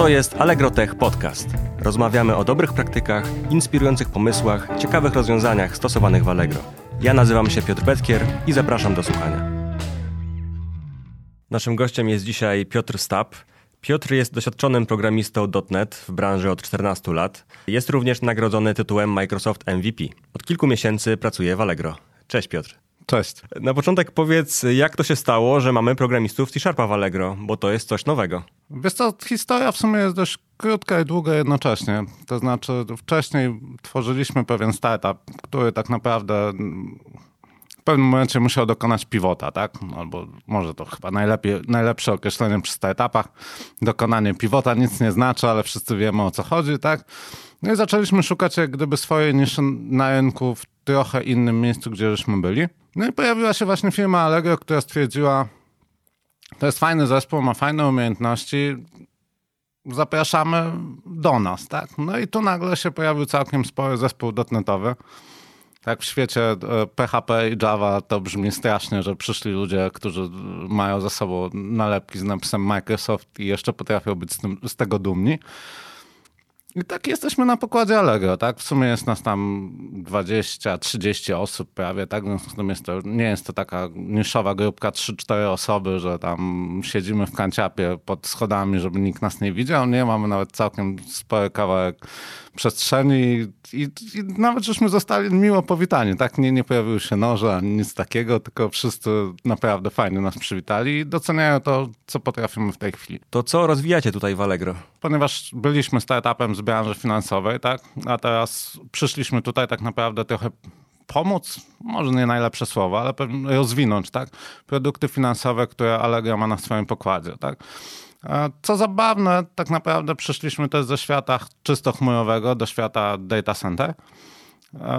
To jest Allegro Tech Podcast. Rozmawiamy o dobrych praktykach, inspirujących pomysłach, ciekawych rozwiązaniach stosowanych w Allegro. Ja nazywam się Piotr Petkier i zapraszam do słuchania. Naszym gościem jest dzisiaj Piotr Stap. Piotr jest doświadczonym programistą .NET w branży od 14 lat. Jest również nagrodzony tytułem Microsoft MVP. Od kilku miesięcy pracuje w Allegro. Cześć Piotr. Cześć. Na początek powiedz, jak to się stało, że mamy programistów C-Sharpa w Allegro, bo to jest coś nowego. Wiesz co, historia w sumie jest dość krótka i długa jednocześnie. To znaczy wcześniej tworzyliśmy pewien startup, który tak naprawdę w pewnym momencie musiał dokonać pivota, tak? Albo może to chyba najlepiej, najlepsze określenie przy startupach. Dokonanie pivota nic nie znaczy, ale wszyscy wiemy o co chodzi, tak? No i zaczęliśmy szukać jak gdyby swojej niszy na rynku w trochę innym miejscu, gdzie żeśmy byli. No i pojawiła się właśnie firma Allegro, która stwierdziła, to jest fajny zespół, ma fajne umiejętności, zapraszamy do nas, tak? No i tu nagle się pojawił całkiem spory zespół dotnetowy. Tak w świecie PHP i Java to brzmi strasznie, że przyszli ludzie, którzy mają za sobą nalepki z napisem Microsoft i jeszcze potrafią być z, tym, z tego dumni. I tak jesteśmy na pokładzie Allegro, tak? W sumie jest nas tam 20-30 osób prawie, tak? Więc jest to, nie jest to taka niszowa grupka 3-4 osoby, że tam siedzimy w kanciapie pod schodami, żeby nikt nas nie widział. Nie, mamy nawet całkiem spory kawałek przestrzeni i, i, i nawet żeśmy zostali miło powitani, tak? Nie, nie pojawiły się noże ani nic takiego, tylko wszyscy naprawdę fajnie nas przywitali i doceniają to, co potrafimy w tej chwili. To co rozwijacie tutaj w Allegro? Ponieważ byliśmy startupem z branży finansowej, tak? A teraz przyszliśmy tutaj tak naprawdę trochę pomóc, może nie najlepsze słowo, ale rozwinąć, tak? Produkty finansowe, które Allegro ma na swoim pokładzie, tak? Co zabawne, tak naprawdę przyszliśmy też ze świata czysto chmurowego do świata data center.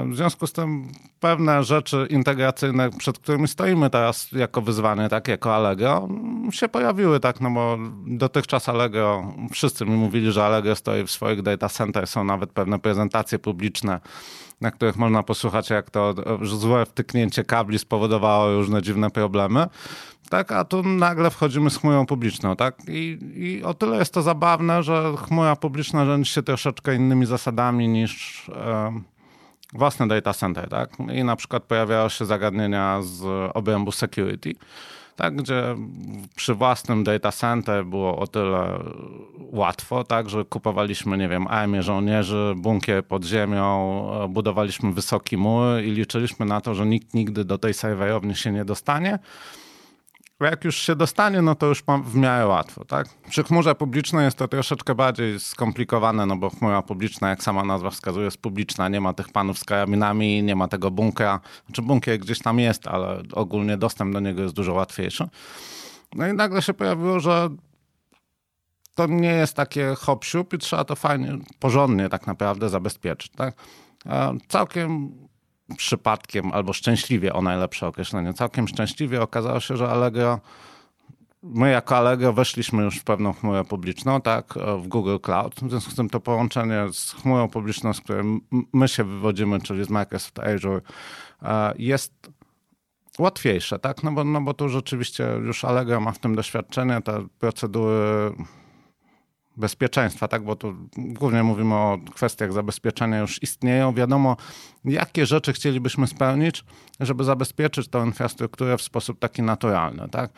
W związku z tym pewne rzeczy integracyjne, przed którymi stoimy teraz jako wyzwanie, tak, jako Allegro, się pojawiły, tak, no bo dotychczas Allegro, wszyscy mi mówili, że Allegro stoi w swoich data center, są nawet pewne prezentacje publiczne, na których można posłuchać, jak to złe wtyknięcie kabli spowodowało różne dziwne problemy. Tak, a tu nagle wchodzimy z chmurą publiczną, tak? I, I o tyle jest to zabawne, że chmura publiczna rządzi się troszeczkę innymi zasadami niż e, własne data center, tak? I na przykład pojawiają się zagadnienia z obrębu security, tak? Gdzie przy własnym data center było o tyle łatwo, tak? Że kupowaliśmy, nie wiem, armię żołnierzy, bunkier pod ziemią, budowaliśmy wysoki mur i liczyliśmy na to, że nikt nigdy do tej serwerowni się nie dostanie jak już się dostanie, no to już w miarę łatwo, tak? Przy chmurze publicznej jest to troszeczkę bardziej skomplikowane, no bo chmura publiczna, jak sama nazwa wskazuje, jest publiczna, nie ma tych panów z karabinami, nie ma tego bunkra. Znaczy bunkier gdzieś tam jest, ale ogólnie dostęp do niego jest dużo łatwiejszy. No i nagle się pojawiło, że to nie jest takie hop i trzeba to fajnie, porządnie tak naprawdę zabezpieczyć, tak? Całkiem przypadkiem albo szczęśliwie o najlepsze określenie. Całkiem szczęśliwie okazało się, że Allegro, my jako Allegro weszliśmy już w pewną chmurę publiczną, tak, w Google Cloud. W związku z tym to połączenie z chmurą publiczną, z której my się wywodzimy, czyli z Microsoft Azure, e, jest łatwiejsze, tak? No bo, no bo tu rzeczywiście już Allegro ma w tym doświadczenie, te procedury bezpieczeństwa, tak? bo tu głównie mówimy o kwestiach zabezpieczenia już istnieją. Wiadomo, jakie rzeczy chcielibyśmy spełnić, żeby zabezpieczyć tę infrastrukturę w sposób taki naturalny. Tak?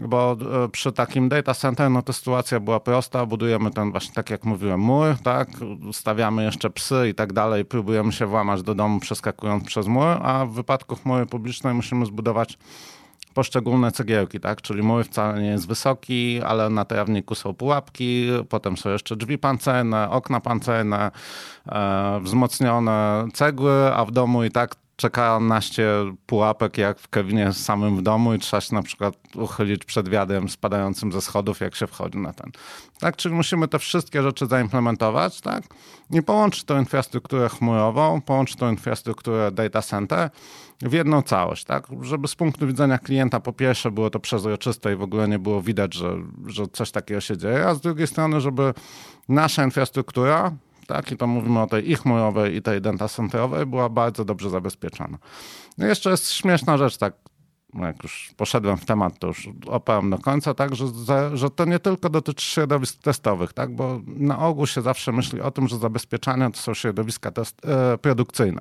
Bo e, przy takim data center, no to sytuacja była prosta, budujemy ten właśnie, tak jak mówiłem, mur, tak, stawiamy jeszcze psy i tak dalej, próbujemy się włamać do domu przeskakując przez mur, a w wypadku chmury publicznej musimy zbudować poszczególne cegiełki, tak? Czyli mój wcale nie jest wysoki, ale na trawniku są pułapki, potem są jeszcze drzwi pancerne, okna pancerne, e, wzmocnione cegły, a w domu i tak czeka naście pułapek jak w Kevinie samym w domu i trzeba się na przykład uchylić przed wiadem spadającym ze schodów, jak się wchodzi na ten. Tak, czyli musimy te wszystkie rzeczy zaimplementować, tak? I połączyć tą infrastrukturę chmurową, połączyć tą infrastrukturę data center w jedną całość, tak? Żeby z punktu widzenia klienta po pierwsze było to przezroczyste i w ogóle nie było widać, że, że coś takiego się dzieje, a z drugiej strony, żeby nasza infrastruktura tak? I to mówimy o tej i chmurowej, i tej data centerowej, była bardzo dobrze zabezpieczona. No jeszcze jest śmieszna rzecz, tak. jak już poszedłem w temat, to już opowiem do końca, tak, że, że to nie tylko dotyczy środowisk testowych, tak, bo na ogół się zawsze myśli o tym, że zabezpieczania to są środowiska test, e, produkcyjne.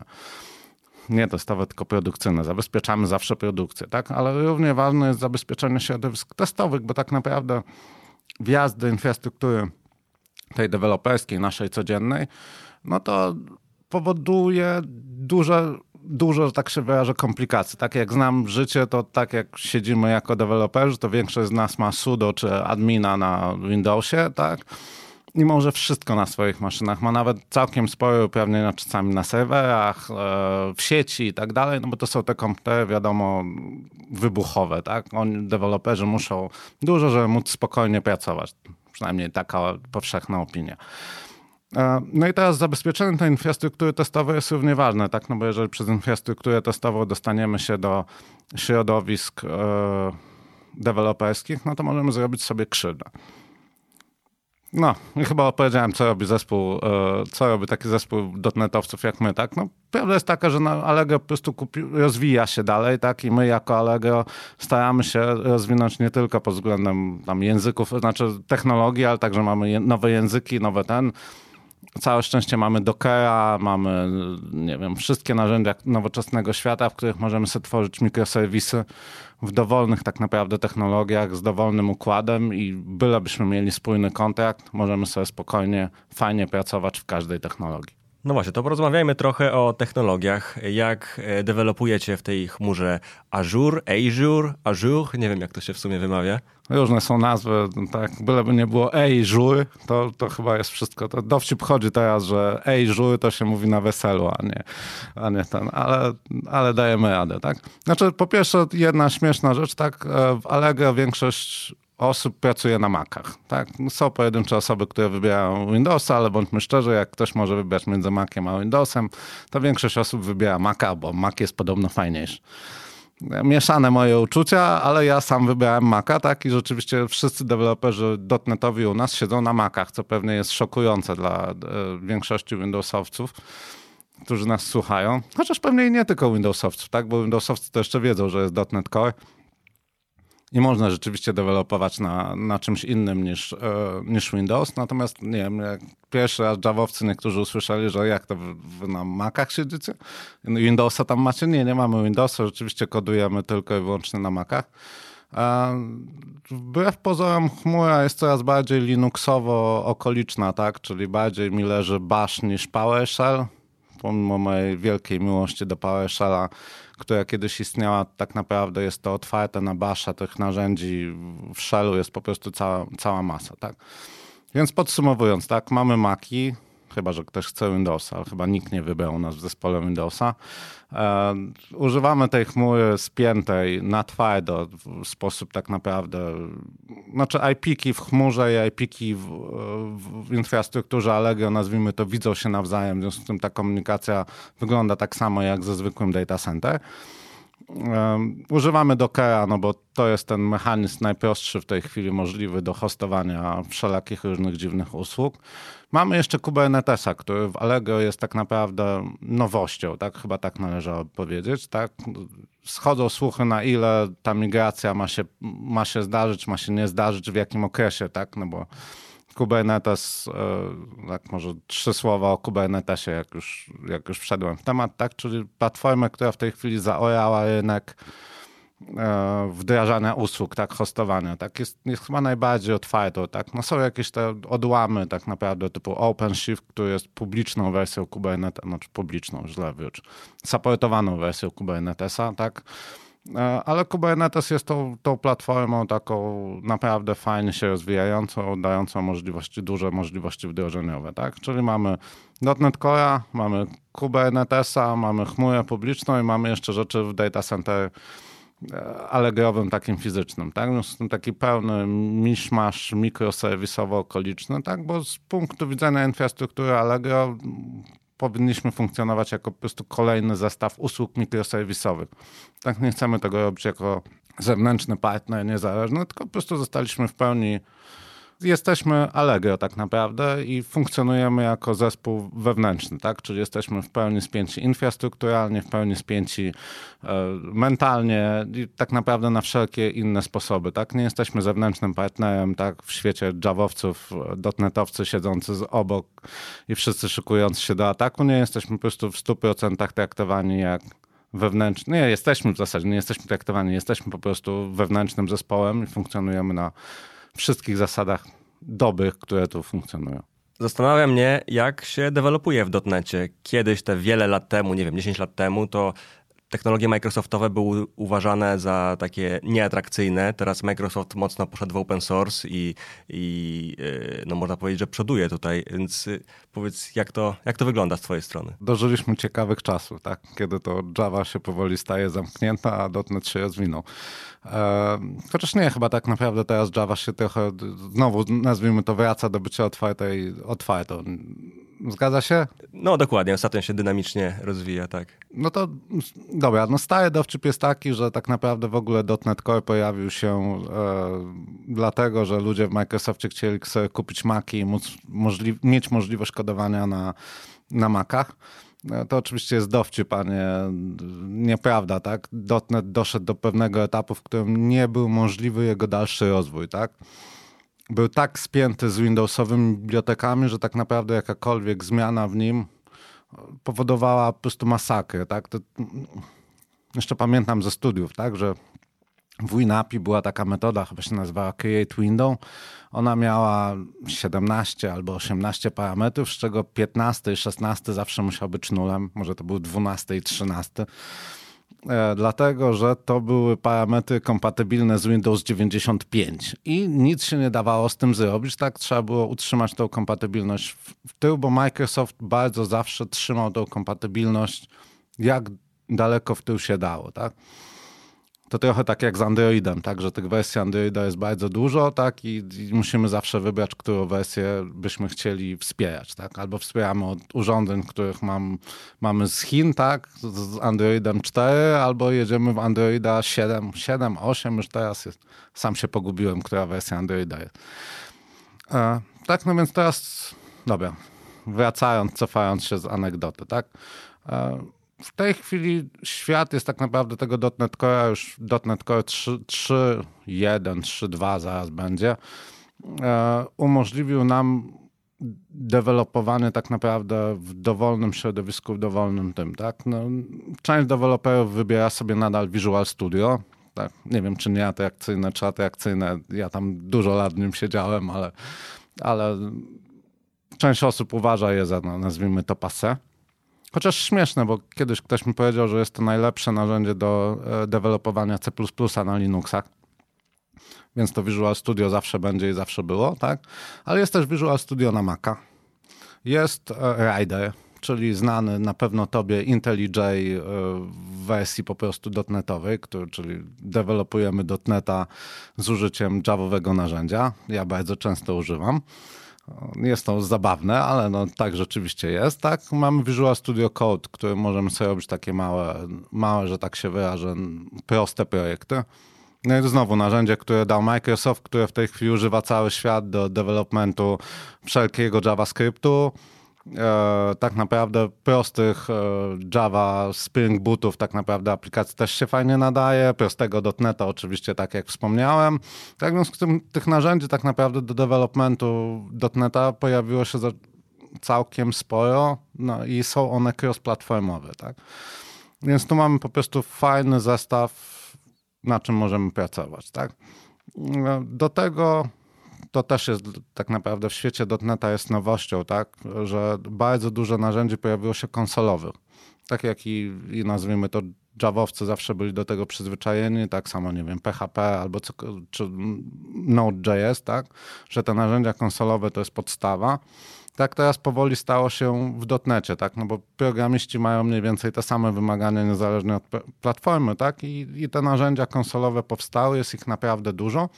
Nie testowe, tylko produkcyjne. Zabezpieczamy zawsze produkcję, tak, ale równie ważne jest zabezpieczenie środowisk testowych, bo tak naprawdę wjazd do infrastruktury tej deweloperskiej, naszej codziennej, no to powoduje duże dużo, że tak się wyrażę, komplikacji. Tak jak znam życie, to tak jak siedzimy jako deweloperzy, to większość z nas ma sudo czy admina na Windowsie, tak? I może wszystko na swoich maszynach. Ma nawet całkiem spore uprawnienia czasami na serwerach, e, w sieci i tak dalej, no bo to są te komputery, wiadomo, wybuchowe, tak? Oni, deweloperzy muszą dużo, żeby móc spokojnie pracować. Przynajmniej taka powszechna opinia. E, no i teraz zabezpieczenie tej infrastruktury testowej jest równie ważne, tak? No bo jeżeli przez infrastrukturę testową dostaniemy się do środowisk e, deweloperskich, no to możemy zrobić sobie krzywdę. No, chyba opowiedziałem, co robi zespół, e, co robi taki zespół dotnetowców jak my, tak? No, prawda jest taka, że Allegro po prostu kupi, rozwija się dalej, tak? I my jako Allegro staramy się rozwinąć nie tylko pod względem tam języków, znaczy technologii, ale także mamy nowe języki, nowe ten całe szczęście mamy Dockera, mamy, nie wiem, wszystkie narzędzia nowoczesnego świata, w których możemy sobie tworzyć mikroserwisy w dowolnych tak naprawdę technologiach, z dowolnym układem i bylebyśmy mieli spójny kontrakt, możemy sobie spokojnie, fajnie pracować w każdej technologii. No właśnie, to porozmawiajmy trochę o technologiach. Jak e, dewelopujecie w tej chmurze Azure, Azure, Azure? Nie wiem, jak to się w sumie wymawia. Różne są nazwy, tak, byleby nie było Azure, to, to chyba jest wszystko. To dowcip chodzi teraz, że Azure to się mówi na weselu, a nie, a nie ten, ale, ale dajemy radę, tak? Znaczy, po pierwsze, jedna śmieszna rzecz, tak, e, w Allegro większość osób pracuje na Macach. Tak? Są pojedyncze osoby, które wybierają Windowsa, ale bądźmy szczerzy, jak ktoś może wybrać między Maciem a Windowsem, to większość osób wybiera Maca, bo Mac jest podobno fajniejszy. Mieszane moje uczucia, ale ja sam wybrałem Maca, tak? I rzeczywiście wszyscy deweloperzy dotnetowi u nas siedzą na Macach, co pewnie jest szokujące dla e, większości Windowsowców którzy nas słuchają. Chociaż pewnie nie tylko Windowsowców, tak? Bo Windowsowcy to jeszcze wiedzą, że jest .NET Core i można rzeczywiście dewelopować na, na czymś innym niż, e, niż Windows. Natomiast nie wiem, jak pierwszy raz Javowcy niektórzy usłyszeli, że jak to na Macach siedzicie? Windowsa tam macie? Nie, nie mamy Windowsa. Rzeczywiście kodujemy tylko i wyłącznie na Macach. Wbrew pozorom chmura jest coraz bardziej Linuxowo-okoliczna, tak? Czyli bardziej mi leży Bash niż PowerShell. Pomimo mojej wielkiej miłości do PowerShella, która kiedyś istniała, tak naprawdę jest to otwarte na basza tych narzędzi w shellu jest po prostu cała, cała masa, tak? Więc podsumowując, tak, mamy Maki, chyba że ktoś chce Windowsa, ale chyba nikt nie wybrał nas w zespole Windowsa. E, używamy tej chmury spiętej na twardo w sposób tak naprawdę, znaczy IP-ki w chmurze i IP-ki w, w, infrastrukturze Allegro, nazwijmy to, widzą się nawzajem, w związku z tym ta komunikacja wygląda tak samo jak ze zwykłym data center. Używamy Dockera, no bo to jest ten mechanizm najprostszy w tej chwili możliwy do hostowania wszelakich różnych dziwnych usług. Mamy jeszcze Kubernetesa, który w Allegro jest tak naprawdę nowością, tak? Chyba tak należało powiedzieć, tak? Schodzą słuchy na ile ta migracja ma się, ma się zdarzyć, ma się nie zdarzyć, w jakim okresie, tak? No bo Kubernetes, e, tak może trzy słowa o Kubernetesie, jak już, jak już wszedłem w temat, tak? Czyli platformę, która w tej chwili zaorała rynek e, wdrażania usług, tak, hostowania, tak, jest, jest chyba najbardziej otwartą, tak, no są jakieś te odłamy tak naprawdę typu OpenShift, który jest publiczną wersją Kubernetesa, znaczy publiczną, źle wróć, supportowaną wersją Kubernetesa, tak, ale Kubernetes jest tą, tą platformą taką naprawdę fajnie się rozwijającą, dającą możliwości, duże możliwości wdrożeniowe, tak? Czyli mamy .NET Core, mamy Kubernetesa, mamy chmurę publiczną i mamy jeszcze rzeczy w data center e, allegrowym, takim fizycznym, tak? W tym taki pełny miszmasz mikroserwisowo-okoliczny, tak? Bo z punktu widzenia infrastruktury Allegro powinniśmy funkcjonować jako po prostu kolejny zestaw usług mikroserwisowych. Tak nie chcemy tego robić jako zewnętrzny partner niezależny, tylko po prostu zostaliśmy w pełni jesteśmy Allegro tak naprawdę i funkcjonujemy jako zespół wewnętrzny, tak? Czyli jesteśmy w pełni spięci infrastrukturalnie, w pełni spięci e, mentalnie i tak naprawdę na wszelkie inne sposoby, tak? Nie jesteśmy zewnętrznym partnerem, tak? W świecie javowców, dotnetowcy siedzący z obok i wszyscy szykujący się do ataku, nie jesteśmy po prostu w 100% traktowani jak wewnętrzny. Nie, jesteśmy w zasadzie, nie jesteśmy traktowani, jesteśmy po prostu wewnętrznym zespołem i funkcjonujemy na wszystkich zasadach dobrych, które tu funkcjonują. Zastanawia mnie, jak się dewelopuje w dotnecie. Kiedyś, te wiele lat temu, nie wiem, 10 lat temu, to technologie Microsoftowe były uważane za takie nieatrakcyjne. Teraz Microsoft mocno poszedł w open source i, i y, no można powiedzieć, że przoduje tutaj. Więc y, powiedz, jak to, jak to wygląda z twojej strony? Dożyliśmy ciekawych czasów, tak? kiedy to Java się powoli staje zamknięta, a .NET się rozwinął. E, chociaż nie, chyba tak naprawdę teraz Java się trochę, znowu nazwijmy to, wraca do bycia otwartej, otwartą. Zgadza się? No dokładnie, ostatnio się dynamicznie rozwija, tak. No to dobra, no stary dowcip jest taki, że tak naprawdę w ogóle .NET Core pojawił się e, dlatego, że ludzie w Microsoftie chcieli sobie kupić Maci i móc możli mieć możliwość kodowania na, na Macach. No, to oczywiście jest dowcip, a nie, nieprawda, tak? .NET doszedł do pewnego etapu, w którym nie był możliwy jego dalszy rozwój, tak? Był tak spięty z Windowsowymi bibliotekami, że tak naprawdę jakakolwiek zmiana w nim powodowała po prostu masakrę, tak? To, jeszcze pamiętam ze studiów, tak, że w WinAPI była taka metoda, chyba się nazywała Create Window. Ona miała 17 albo 18 parametrów, z czego 15 i 16 zawsze musiał być nulem, może to był 12 i 13. E, dlatego, że to były parametry kompatybilne z Windows 95 i nic się nie dawało z tym zrobić, tak? Trzeba było utrzymać tą kompatybilność w tył, bo Microsoft bardzo zawsze trzymał tą kompatybilność jak daleko w tył się dało, tak? To trochę tak jak z Androidem, tak, że tych wersji Androida jest bardzo dużo, tak, i, i, musimy zawsze wybrać, którą wersję byśmy chcieli wspierać, tak, albo wspieramy od urządzeń, których mam, mamy z Chin, tak, z Androidem 4, albo jedziemy w Androida 7, 7, 8, już teraz jest, sam się pogubiłem, która wersja Androida jest. E, tak, no więc teraz, dobra, wracając, cofając się z anegdoty, tak, e, w tej chwili świat jest tak naprawdę tego .NET Core, już .NET Core 3.1, 3.2 zaraz będzie, e, umożliwił nam dewelopowanie tak naprawdę w dowolnym środowisku, w dowolnym tym, tak? No, część deweloperów wybiera sobie nadal Visual Studio, tak? Nie wiem, czy nie atrakcyjne, czy atrakcyjne. Ja tam dużo lat w nim siedziałem, ale, ale część osób uważa je za, no, nazwijmy to, passe. Chociaż śmieszne, bo kiedyś ktoś mi powiedział, że jest to najlepsze narzędzie do e, dewelopowania C++ na Linuxach. Więc to Visual Studio zawsze będzie i zawsze było, tak? Ale jest też Visual Studio na Maca. Jest e, Rider, czyli znany na pewno tobie IntelliJ e, w wersji po prostu .NETowej, który, czyli dewelopujemy .NETA z użyciem Javowego narzędzia. Ja bardzo często używam. Jest to zabawne, ale no tak rzeczywiście jest. Tak, mamy Visual Studio Code, który możemy sobie robić takie małe, małe, że tak się wyrażę, proste projekty. No i znowu narzędzie, które dał Microsoft, które w tej chwili używa cały świat do developmentu wszelkiego JavaScriptu e, tak naprawdę prostych e, Java Spring Bootów tak naprawdę aplikacji też się fajnie nadaje, prostego .NETA oczywiście tak jak wspomniałem. Tak więc tym, tych narzędzi tak naprawdę do developmentu .NETA pojawiło się całkiem sporo no i są one cross-platformowe. Tak? Więc tu mamy po prostu fajny zestaw, na czym możemy pracować. Tak? Do tego to też jest tak naprawdę w świecie .NETA jest nowością, tak, że bardzo dużo narzędzi pojawiło się konsolowych. Tak jak i, i nazwijmy to Javowcy zawsze byli do tego przyzwyczajeni, tak samo, nie wiem, PHP albo co, czy Node.js, tak, że te narzędzia konsolowe to jest podstawa. Tak teraz powoli stało się w dotnecie, tak, no bo programiści mają mniej więcej te same wymagania niezależnie od platformy, tak, i, i te narzędzia konsolowe powstały, jest ich naprawdę dużo.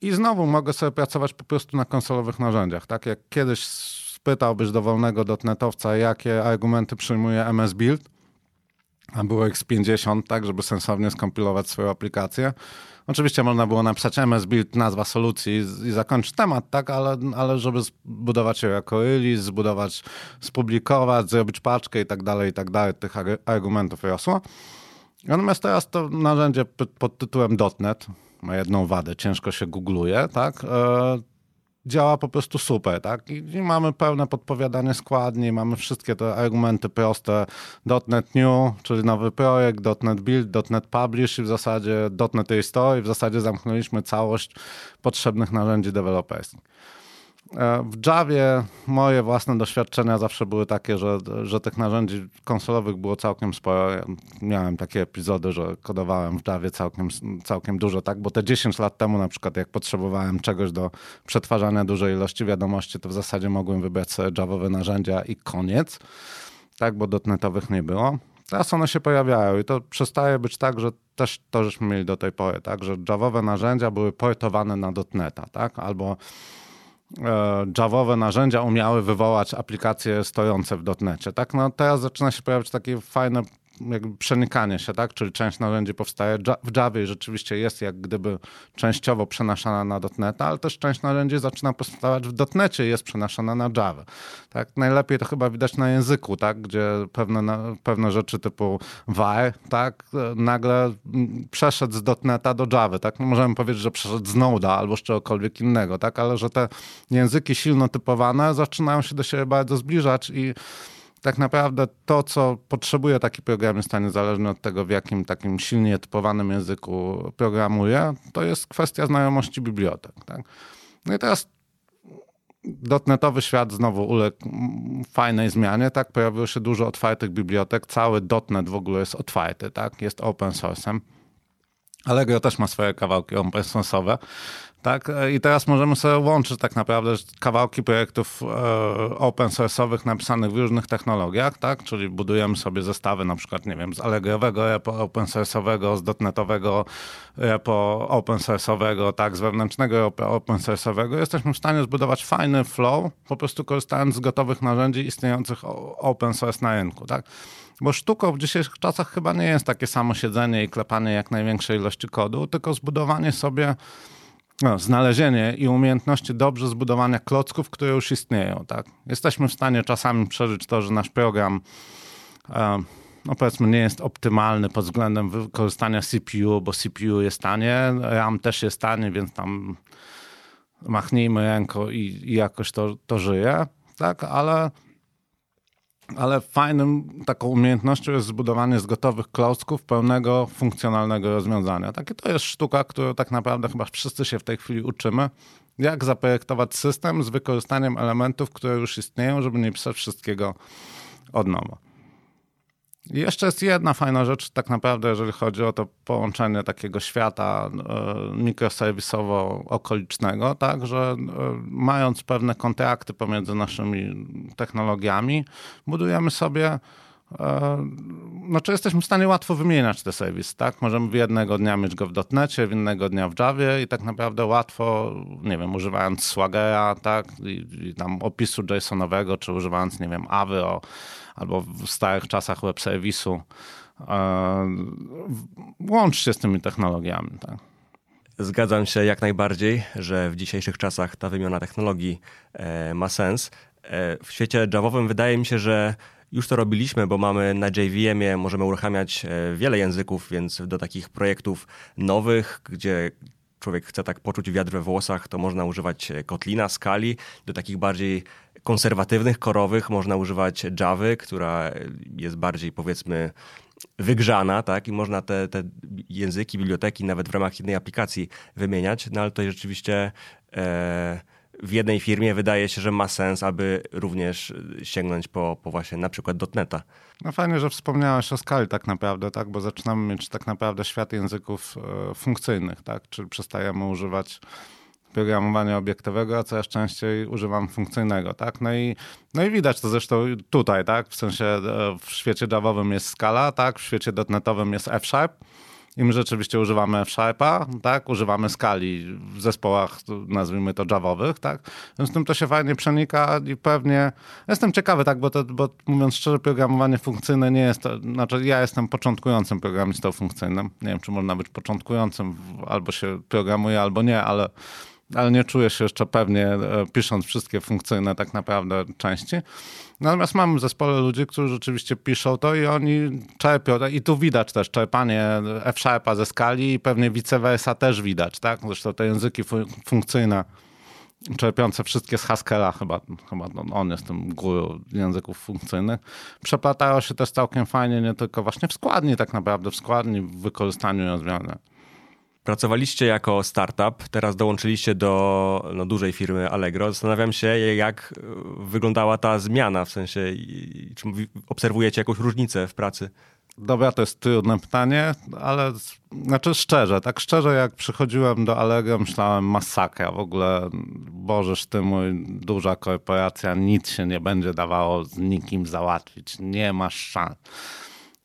I znowu mogę sobie pracować po prostu na konsolowych narzędziach. Tak jak kiedyś spytałbyś dowolnego dotnetowca, jakie argumenty przyjmuje MS Build, a było ich z 50, tak, żeby sensownie skompilować swoją aplikację. Oczywiście można było napisać MS Build, nazwa solucji i, i zakończyć temat, tak, ale, ale żeby zbudować ją jako release, zbudować, spublikować, zrobić paczkę i tak dalej, i tak dalej, tych argumentów rosło. Natomiast teraz to narzędzie pod tytułem .NET ma jedną wadę, ciężko się googluje, tak, e, działa po prostu super, tak? I, mamy pełne podpowiadanie składni, mamy wszystkie te argumenty proste. .NET New, czyli nowy projekt, .NET Build, .NET Publish i w zasadzie .NET Restore i w zasadzie zamknęliśmy całość potrzebnych narzędzi deweloperskich. E, w Javie moje własne doświadczenia zawsze były takie, że, że tych narzędzi konsolowych było całkiem sporo. Ja miałem takie epizody, że kodowałem w Javie całkiem, całkiem dużo, tak? Bo te 10 lat temu na przykład jak potrzebowałem czegoś do przetwarzania dużej ilości wiadomości, to w zasadzie mogłem wybrać sobie Javowe narzędzia i koniec, tak? Bo dotnetowych nie było. Teraz one się pojawiają i to przestaje być tak, że też to żeśmy mieli do tej pory, tak? Że Javowe narzędzia były portowane na dotneta, tak? Albo Javowe narzędzia umiały wywołać aplikacje stojące w dotnecie. Tak? No, teraz zaczyna się pojawiać takie fajne jakby przenikanie się, tak? Czyli część narzędzi powstaje w Javie i rzeczywiście jest jak gdyby częściowo przenaszana na .NET, ale też część narzędzi zaczyna powstawać w .NETie i jest przenaszana na Java. Tak? Najlepiej to chyba widać na języku, tak? Gdzie pewne, pewne rzeczy typu var, tak? Nagle przeszedł z .NETA do Java, tak? No możemy powiedzieć, że przeszedł z Node'a albo z czegokolwiek innego, tak? Ale że te języki silno typowane zaczynają się do siebie bardzo zbliżać i tak naprawdę to, co potrzebuje taki program, jest od tego, w jakim takim silnie typowanym języku programuje, to jest kwestia znajomości bibliotek. Tak? No i teraz dotnetowy świat znowu uległ fajnej zmianie, tak? Pojawiło się dużo otwartych bibliotek, cały dotnet w ogóle jest otwarty, tak? Jest open source'em. Allegro też ma swoje kawałki open source'owe. Tak? I teraz możemy sobie łączyć tak naprawdę kawałki projektów e, open source'owych napisanych w różnych technologiach, tak? czyli budujemy sobie zestawy na przykład, nie wiem, z Allegrowego repo open source'owego, z dotnetowego repo open source'owego, tak, z wewnętrznego repo open source'owego. Jesteśmy w stanie zbudować fajny flow, po prostu korzystając z gotowych narzędzi istniejących open source na rynku. Tak? Bo sztuką w dzisiejszych czasach chyba nie jest takie samo siedzenie i klepanie jak największej ilości kodu, tylko zbudowanie sobie no, znalezienie i umiejętności dobrze zbudowania klocków, które już istnieją. Tak? Jesteśmy w stanie czasami przeżyć to, że nasz program e, no powiedzmy nie jest optymalny pod względem wykorzystania CPU, bo CPU jest tanie, RAM też jest tanie, więc tam machnijmy ręką i, i jakoś to, to żyje, tak? Ale ale fajnym taką umiejętnością jest zbudowanie z gotowych klocków pełnego funkcjonalnego rozwiązania. Takie to jest sztuka, którą tak naprawdę chyba wszyscy się w tej chwili uczymy. Jak zaprojektować system z wykorzystaniem elementów, które już istnieją, żeby nie pisać wszystkiego od nowa. Jeszcze jest jedna fajna rzecz, tak naprawdę, jeżeli chodzi o to połączenie takiego świata e, mikroserwisowo-okolicznego, tak, że e, mając pewne kontrakty pomiędzy naszymi technologiami, budujemy sobie znaczy jesteśmy w stanie łatwo wymieniać te serwis, tak? Możemy jednego dnia mieć go w dotnecie, innego dnia w Javie i tak naprawdę łatwo, nie wiem, używając Swagera, tak? I, i tam opisu JSONowego, czy używając, nie wiem, Avy o, albo w starych czasach web serwisu, e, łącz się z tymi technologiami, tak? Zgadzam się jak najbardziej, że w dzisiejszych czasach ta wymiana technologii e, ma sens. E, w świecie Javowym wydaje mi się, że już to robiliśmy, bo mamy na JVM-ie, możemy uruchamiać e, wiele języków, więc do takich projektów nowych, gdzie człowiek chce tak poczuć wiatr we włosach, to można używać e, Kotlina, Skali. Do takich bardziej konserwatywnych, korowych można używać Javy, która jest bardziej powiedzmy wygrzana, tak? I można te, te języki, biblioteki nawet w ramach jednej aplikacji wymieniać, no ale to rzeczywiście... E, w jednej firmie wydaje się, że ma sens, aby również sięgnąć po, po właśnie na przykład dotneta. No fajnie, że wspomniałeś o skali tak naprawdę, tak? bo zaczynamy mieć tak naprawdę świat języków e, funkcyjnych, tak? czyli przestajemy używać programowania obiektowego, a coraz częściej używam funkcyjnego, tak? No i, no i widać to zresztą tutaj, tak? W sensie e, w świecie Javowym jest skala, tak? W świecie dotnetowym jest F-Sharp, I my rzeczywiście używamy F-Sharpa, tak? używamy skali w zespołach, nazwijmy to javowych, tak? Więc tym to się fajnie przenika i pewnie jestem ciekawy, tak, bo, to, bo mówiąc szczerze, programowanie funkcyjne nie jest to, znaczy ja jestem początkującym programistą funkcyjnym. Nie wiem, czy można być początkującym, albo się programuje, albo nie, ale ale nie czuję się jeszcze pewnie e, pisząc wszystkie funkcyjne tak naprawdę części. Natomiast mamy w zespole ludzi, którzy rzeczywiście piszą to i oni czerpią. I tu widać też czerpanie F-Sharpa ze skali i pewnie vice versa też widać. Tak? Zresztą te języki funkcyjne czerpiące wszystkie z Haskella, chyba, chyba on jest tym guru języków funkcyjnych, przeplatają się też całkiem fajnie, nie tylko właśnie w składni tak naprawdę, w składni, w wykorzystaniu rozwiązań. Pracowaliście jako startup, teraz dołączyliście do no, dużej firmy Allegro. Zastanawiam się, jak e, wyglądała ta zmiana, w sensie, czy obserwujecie jakąś różnicę w pracy? Dobra, to jest trudne pytanie, ale znaczy szczerze, tak szczerze jak przychodziłem do Allegro, myślałem masakra, w ogóle bożeż ty mój, duża korporacja, nic się nie będzie dawało z nikim załatwić, nie masz szans.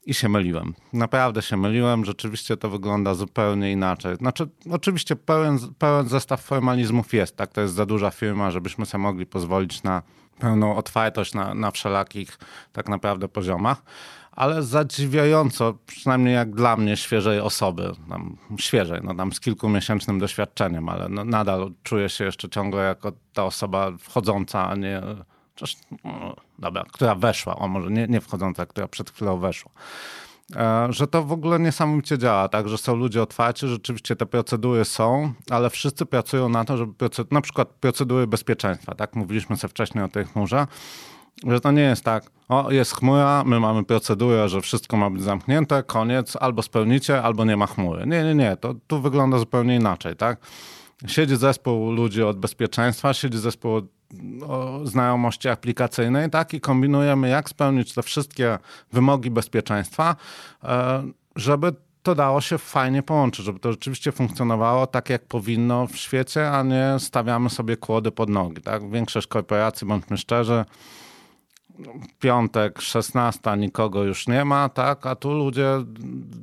I się myliłem. Naprawdę się myliłem. Rzeczywiście to wygląda zupełnie inaczej. Znaczy, oczywiście pełen, pełen zestaw formalizmów jest. Tak, to jest za duża firma, żebyśmy sobie mogli pozwolić na pełną otwartość na, na wszelakich tak naprawdę poziomach. Ale zadziwiająco, przynajmniej jak dla mnie, świeżej osoby, tam, świeżej, no tam z kilkumiesięcznym doświadczeniem, ale no, nadal czuję się jeszcze ciągle jako ta osoba wchodząca, a nie no, dobra, która weszła, o może nie, nie wchodząca, która przed chwilą weszła. E, że to w ogóle niesamowicie działa, tak, że są ludzie otwarci, rzeczywiście te procedury są, ale wszyscy pracują na to, żeby procedury, na przykład procedury bezpieczeństwa, tak, mówiliśmy sobie wcześniej o tej chmurze, że to nie jest tak, o jest chmura, my mamy procedurę, że wszystko ma być zamknięte, koniec, albo spełnicie, albo nie ma chmury. Nie, nie, nie, to tu wygląda zupełnie inaczej, tak. Siedzi zespół ludzi od bezpieczeństwa, siedzi zespół od znajomości aplikacyjnej, tak? I kombinujemy, jak spełnić te wszystkie wymogi bezpieczeństwa, e, żeby to dało się fajnie połączyć, żeby to rzeczywiście funkcjonowało tak, jak powinno w świecie, a nie stawiamy sobie kłody pod nogi. Tak? Większość korporacji, bądźmy szczerzy, piątek, 16, nikogo już nie ma, tak, a tu ludzie,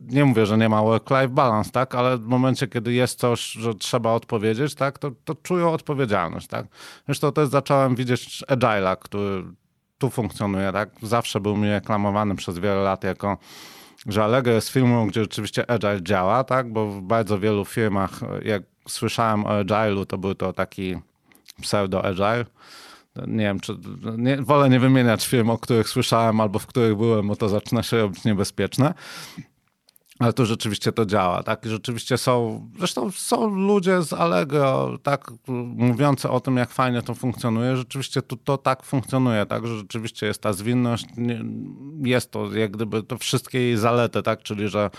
nie mówię, że nie ma work-life balance, tak, ale w momencie, kiedy jest coś, że trzeba odpowiedzieć, tak, to, to czują odpowiedzialność, tak. Zresztą też zacząłem widzieć Agile'a, który tu funkcjonuje, tak, zawsze był mi reklamowany przez wiele lat jako że Allegro jest firmą, gdzie rzeczywiście Agile działa, tak, bo w bardzo wielu firmach, jak słyszałem o Agile'u, to był to taki pseudo-Agile, nie wiem, czy nie, wolę nie wymieniać firm, o których słyszałem albo w których byłem, bo to zaczyna się robić niebezpieczne. Ale to rzeczywiście to działa, tak? rzeczywiście są, zresztą są ludzie z Allegro, tak, mówiący o tym, jak fajnie to funkcjonuje. Rzeczywiście to, to tak funkcjonuje, tak? Że rzeczywiście jest ta zwinność, jest to jak gdyby to wszystkie jej zalety, tak? Czyli, że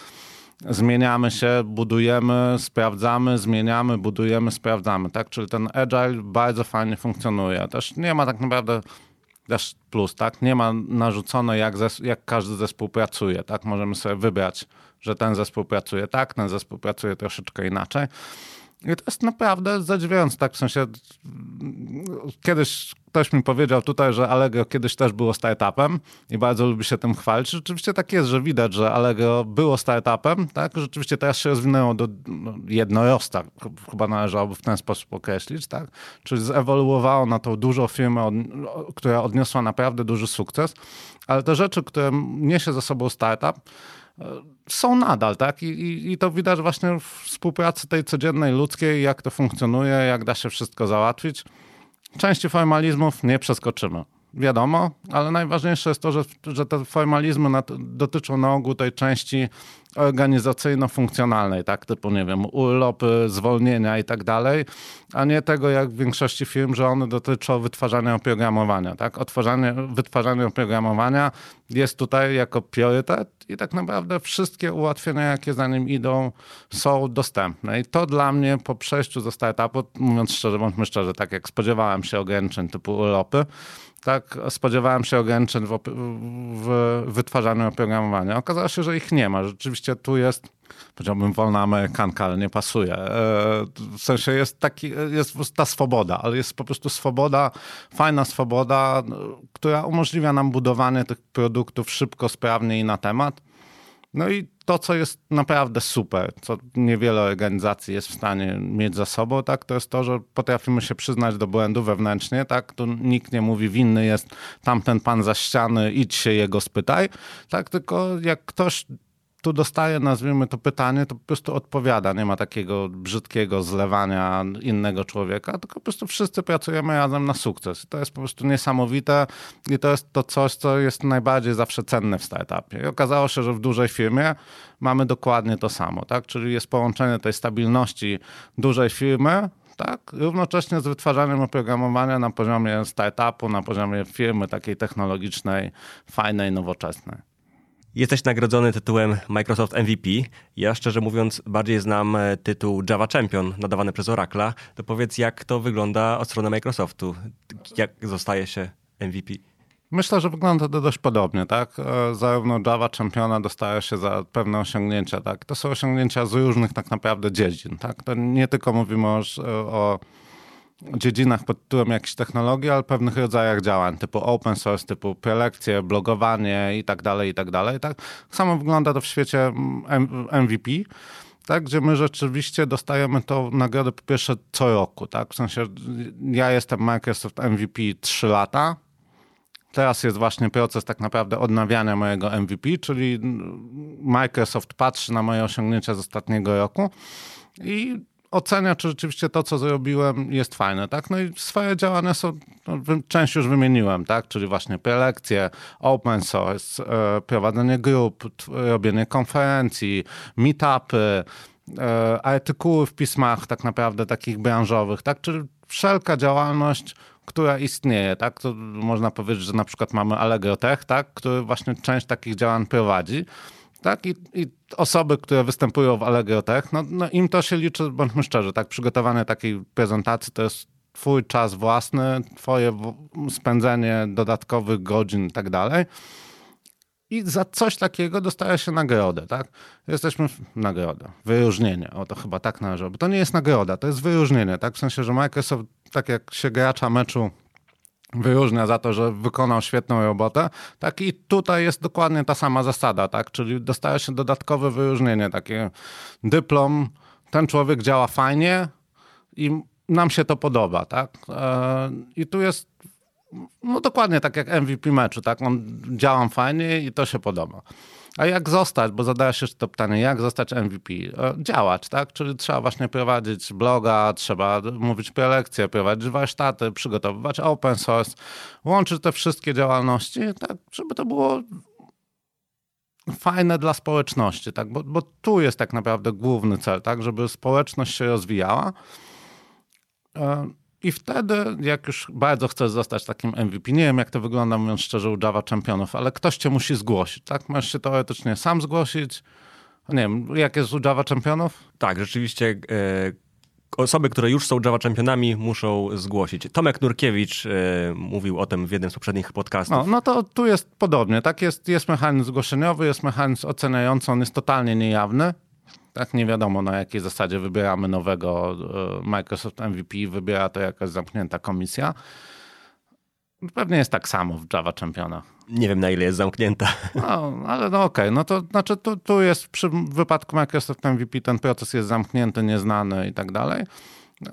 zmieniamy się, budujemy, sprawdzamy, zmieniamy, budujemy, sprawdzamy, tak? Czyli ten agile bardzo fajnie funkcjonuje. Też nie ma tak naprawdę też plus, tak? Nie ma narzucone, jak, zes- jak każdy zespół pracuje, tak? Możemy sobie wybrać, że ten zespół pracuje tak, ten zespół pracuje troszeczkę inaczej. I to jest naprawdę zadziwiające, tak w sensie kiedyś ktoś mi powiedział tutaj, że Allegro kiedyś też było startupem i bardzo lubi się tym chwalić. Rzeczywiście tak jest, że widać, że Allegro było startupem, tak? Rzeczywiście teraz się rozwinęło do no, jednorostka, chyba należałoby w ten sposób określić, tak? Czyli zewoluowało na tą dużą firmę, która odniosła naprawdę duży sukces, ale te rzeczy, które niesie za sobą startup, są nadal, tak? I, i, I, to widać właśnie w współpracy tej codziennej ludzkiej, jak to funkcjonuje, jak da się wszystko załatwić. Części formalizmów nie przeskoczymy. Wiadomo, ale najważniejsze jest to, że, że te formalizmy dotyczą na ogół tej części organizacyjno-funkcjonalnej, tak, typu, nie wiem, urlopy, zwolnienia i tak dalej, a nie tego, jak w większości firm, że one dotyczą wytwarzania oprogramowania, tak. Otworzanie, wytwarzanie oprogramowania jest tutaj jako priorytet i tak naprawdę wszystkie ułatwienia, jakie za nim idą, są dostępne. I to dla mnie po przejściu ze startupu, mówiąc szczerze, bądźmy szczerzy, tak jak spodziewałem się ograniczeń typu urlopy, tak spodziewałem się ograniczeń w, w wytwarzaniu oprogramowania. Okazało się, że ich nie ma. Rzeczywiście tu jest, powiedziałbym, wolna amerykanka, ale nie pasuje. E, w sensie jest, taki, jest ta swoboda, ale jest po prostu swoboda, fajna swoboda, która umożliwia nam budowanie tych produktów szybko, sprawnie i na temat. No i to, co jest naprawdę super, co niewiele organizacji jest w stanie mieć za sobą, tak, to jest to, że potrafimy się przyznać do błędu wewnętrznie, tak, tu nikt nie mówi winny jest tamten pan za ściany, idź się jego spytaj, tak, tylko jak ktoś tu dostaje, nazwijmy to pytanie, to po prostu odpowiada. Nie ma takiego brzydkiego zlewania innego człowieka, tylko po prostu wszyscy pracujemy razem na sukces. To jest po prostu niesamowite i to jest to coś, co jest najbardziej zawsze cenne w startupie. I okazało się, że w dużej firmie mamy dokładnie to samo, tak? Czyli jest połączenie tej stabilności dużej firmy tak? Równocześnie z wytwarzaniem oprogramowania na poziomie startupu, na poziomie firmy takiej technologicznej, fajnej, nowoczesnej. Jesteś nagrodzony tytułem Microsoft MVP. Ja szczerze mówiąc bardziej znam e, tytuł Java Champion nadawany przez Oracla. To powiedz, jak to wygląda od strony Microsoftu? Jak zostaje się MVP? Myślę, że wygląda to dość podobnie, tak? E, zarówno Java Championa dostaje się za pewne osiągnięcia, tak? To są osiągnięcia z różnych tak naprawdę dziedzin, tak? To nie tylko mówimy o, o dziedzinach pod tytułem jakiejś technologii, ale pewnych rodzajach działań, typu open source, typu prelekcje, blogowanie i tak dalej, i tak dalej. Tak? Samo wygląda to w świecie MVP, tak, gdzie my rzeczywiście dostajemy tą nagrodę po pierwsze co roku, tak, w sensie ja jestem Microsoft MVP 3 lata, Teraz jest właśnie proces tak naprawdę odnawiania mojego MVP, czyli Microsoft patrzy na moje osiągnięcia z ostatniego roku i ocenia, czy rzeczywiście to, co zrobiłem, jest fajne, tak? No i swoje działania są, no, część już wymieniłem, tak? Czyli właśnie prelekcje, open source, e, prowadzenie grup, robienie konferencji, meetupy, e, artykuły w pismach tak naprawdę takich branżowych, tak? Czyli wszelka działalność, która istnieje, tak? To można powiedzieć, że na przykład mamy Allegro Tech, tak? Który właśnie część takich działań prowadzi. Tak? I, I, osoby, które występują w Allegro Tech, no, no im to się liczy, bądźmy szczerzy, tak? Przygotowanie takiej prezentacji to jest twój czas własny, twoje spędzenie dodatkowych godzin i tak dalej. I za coś takiego dostaje się nagrodę, tak? Jesteśmy w nagrodę, wyróżnienie, o to chyba tak należy. Bo to nie jest nagroda, to jest wyróżnienie, tak? W sensie, że Microsoft, tak jak się gracza meczu wyróżnia za to, że wykonał świetną robotę. Tak i tutaj jest dokładnie ta sama zasada, tak? Czyli dostaje się dodatkowe wyróżnienie, takie dyplom, ten człowiek działa fajnie i nam się to podoba, tak? E, I tu jest no dokładnie tak jak MVP meczu, tak? On działa fajnie i to się podoba. A jak zostać, bo zadaje się to pytanie, jak zostać MVP? E, działać, tak? Czyli trzeba właśnie prowadzić bloga, trzeba mówić prelekcje, prowadzić warsztaty, przygotowywać open source, łączyć te wszystkie działalności, tak, żeby to było fajne dla społeczności, tak? Bo, bo tu jest tak naprawdę główny cel, tak? Żeby społeczność się rozwijała. I wtedy, jak już bardzo chcesz zostać takim MVP, nie wiem jak to wygląda, mówiąc szczerze, u Java Championów, ale ktoś cię musi zgłosić, tak? Masz się teoretycznie sam zgłosić. Nie wiem, jak jest u Java Championów? Tak, rzeczywiście e, osoby, które już są Java Championami muszą zgłosić. Tomek Nurkiewicz e, mówił o tym w jednym z poprzednich podcastów. No, no to tu jest podobnie, tak? Jest, jest mechanizm zgłoszeniowy, jest mechanizm oceniający, on jest totalnie niejawny tak nie wiadomo na jakiej zasadzie wybieramy nowego e, Microsoft MVP, wybiera to jakaś zamknięta komisja. Pewnie jest tak samo w Java Championach. Nie wiem na ile jest zamknięta. No, ale no okej, okay. no to znaczy tu, tu jest przy wypadku Microsoft MVP ten proces jest zamknięty, nieznany i tak dalej.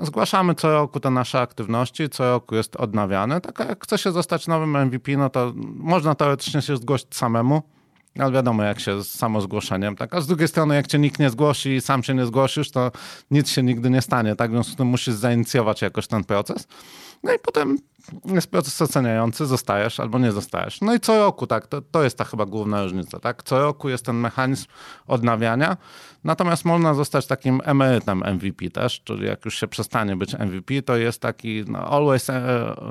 Zgłaszamy co roku te nasze aktywności, co roku jest odnawiane. Tak jak chce się zostać nowym MVP, no to można teoretycznie się zgłosić samemu ale wiadomo, jak się z samo zgłoszeniem, tak? A z drugiej strony, jak cię nikt nie zgłosi i sam się nie zgłosisz, to nic się nigdy nie stanie, tak? W związku z tym musisz zainicjować jakoś ten proces. No i potem jest proces oceniający, zostajesz albo nie zostajesz. No i co roku, tak, to, to jest ta chyba główna różnica, tak? Co roku jest ten mechanizm odnawiania, natomiast można zostać takim emerytem MVP też, czyli jak już się przestanie być MVP, to jest taki no, always, e,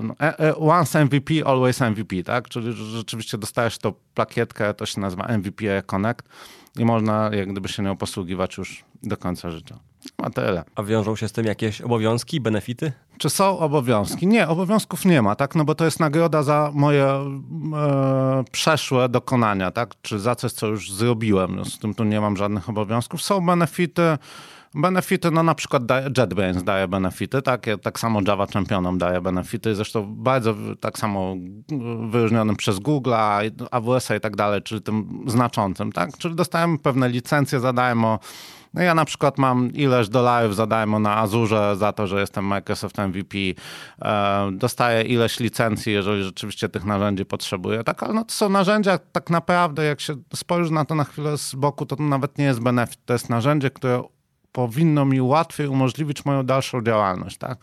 no, e, e, once MVP, always MVP, tak? Czyli rzeczywiście dostajesz tą plakietkę, to się nazywa MVP Connect i można jak gdyby się nią posługiwać już do końca życia. A tyle. A wiążą się z tym jakieś obowiązki, benefity? Czy są obowiązki? Nie, obowiązków nie ma, tak? No bo to jest nagroda za moje e, przeszłe dokonania, tak? Czy za coś, co już zrobiłem. Z tym tu nie mam żadnych obowiązków. Są benefity, Benefity, no na przykład JetBrains daje benefity, tak, tak samo Java Championom daje benefity, zresztą bardzo tak samo wyróżnionym przez Google, AWS i tak dalej, czyli tym znaczącym, tak, czyli dostajemy pewne licencje za darmo, no ja na przykład mam ileś dolarów za darmo na Azurze za to, że jestem Microsoft MVP. E, dostaję ileś licencji, jeżeli rzeczywiście tych narzędzi potrzebuję. Tak, ale no to są narzędzia tak naprawdę, jak się spojrzy na to na chwilę z boku, to, to nawet nie jest benefit. To jest narzędzie, które powinno mi łatwiej umożliwić moją dalszą działalność, tak?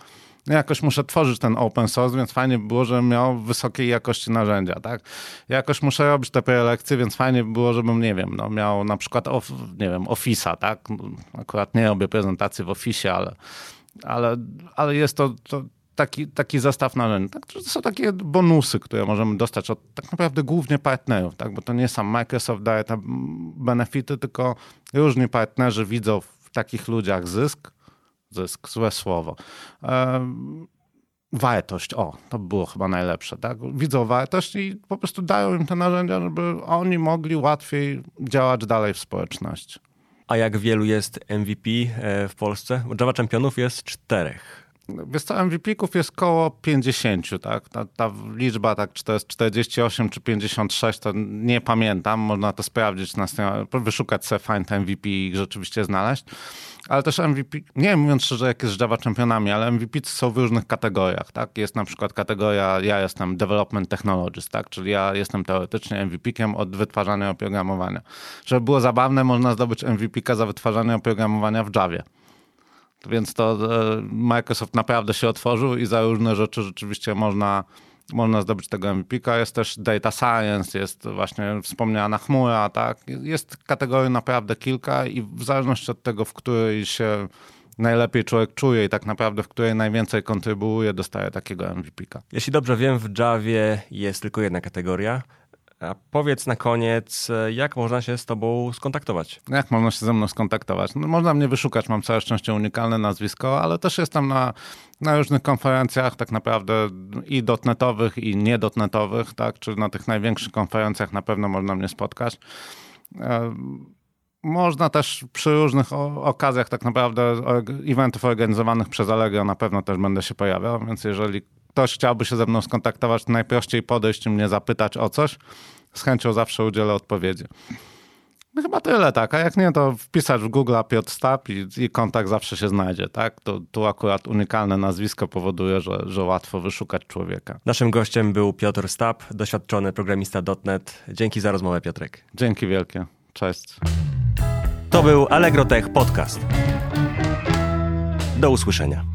Ja jakoś muszę tworzyć ten open source, więc fajnie by było, żebym miał wysokiej jakości narzędzia, tak? Ja jakoś muszę robić te prelekcje, więc fajnie by było, żebym, nie wiem, no, miał na przykład, of, nie wiem, Office'a, tak? Akurat nie robię prezentacji w Office, ale, ale, ale jest to, to taki, taki zestaw narzędzi. Tak? To są takie bonusy, które możemy dostać od tak naprawdę głównie partnerów, tak? bo to nie sam Microsoft daje te benefity, tylko różni partnerzy widzą w takich ludziach zysk, zysk, złe słowo. wartość, o, to było chyba najlepsze, tak? Widzą wartość i po prostu dają im te narzędzia, żeby oni mogli łatwiej działać dalej w społeczności. A jak wielu jest MVP e, w Polsce? Java Championów jest czterech. Wiesz co, MVP-ków jest koło 50, tak? Ta, ta, liczba, tak, czy to jest 48 czy 56, to nie pamiętam. Można to sprawdzić na wyszukać sobie Find MVP i rzeczywiście znaleźć. Ale też MVP, nie mówiąc szczerze, jak jest z Java czempionami, ale MVP są w różnych kategoriach, tak? Jest na przykład kategoria, ja jestem Development Technologist, tak? Czyli ja jestem teoretycznie MVP-kiem od wytwarzania oprogramowania. Żeby było zabawne, można zdobyć MVP za wytwarzanie oprogramowania w Javie. Więc to e, Microsoft naprawdę się otworzył i za różne rzeczy rzeczywiście można, można zdobyć tego MVP. Jest też data science, jest właśnie wspomniana chmura, tak? Jest kategorii naprawdę kilka i w zależności od tego, w której się najlepiej człowiek czuje i tak naprawdę w której najwięcej kontrybuuje, dostaje takiego MVP. Jeśli dobrze wiem, w Javie jest tylko jedna kategoria, a powiedz na koniec, jak można się z tobą skontaktować? Jak można się ze mną skontaktować? No, można mnie wyszukać, mam całe szczęście unikalne nazwisko, ale też jestem na, na różnych konferencjach tak naprawdę i dotnetowych, i niedotnetowych, tak? Czyli na tych największych konferencjach na pewno można mnie spotkać. E, można też przy różnych okazjach tak naprawdę eventów organizowanych przez Allegro na pewno też będę się pojawiał, więc jeżeli ktoś chciałby się ze mną skontaktować, to najprościej podejść i mnie zapytać o coś. Z chęcią zawsze udzielę odpowiedzi. No chyba tyle, tak. A jak nie, to wpisać w Google Piotr Stap i, i, kontakt zawsze się znajdzie, tak? To, tu akurat unikalne nazwisko powoduje, że, że łatwo wyszukać człowieka. Naszym gościem był Piotr Stap, doświadczony programista .NET. Dzięki za rozmowę, Piotrek. Dzięki wielkie. Cześć. To był Allegro Tech Podcast. Do usłyszenia.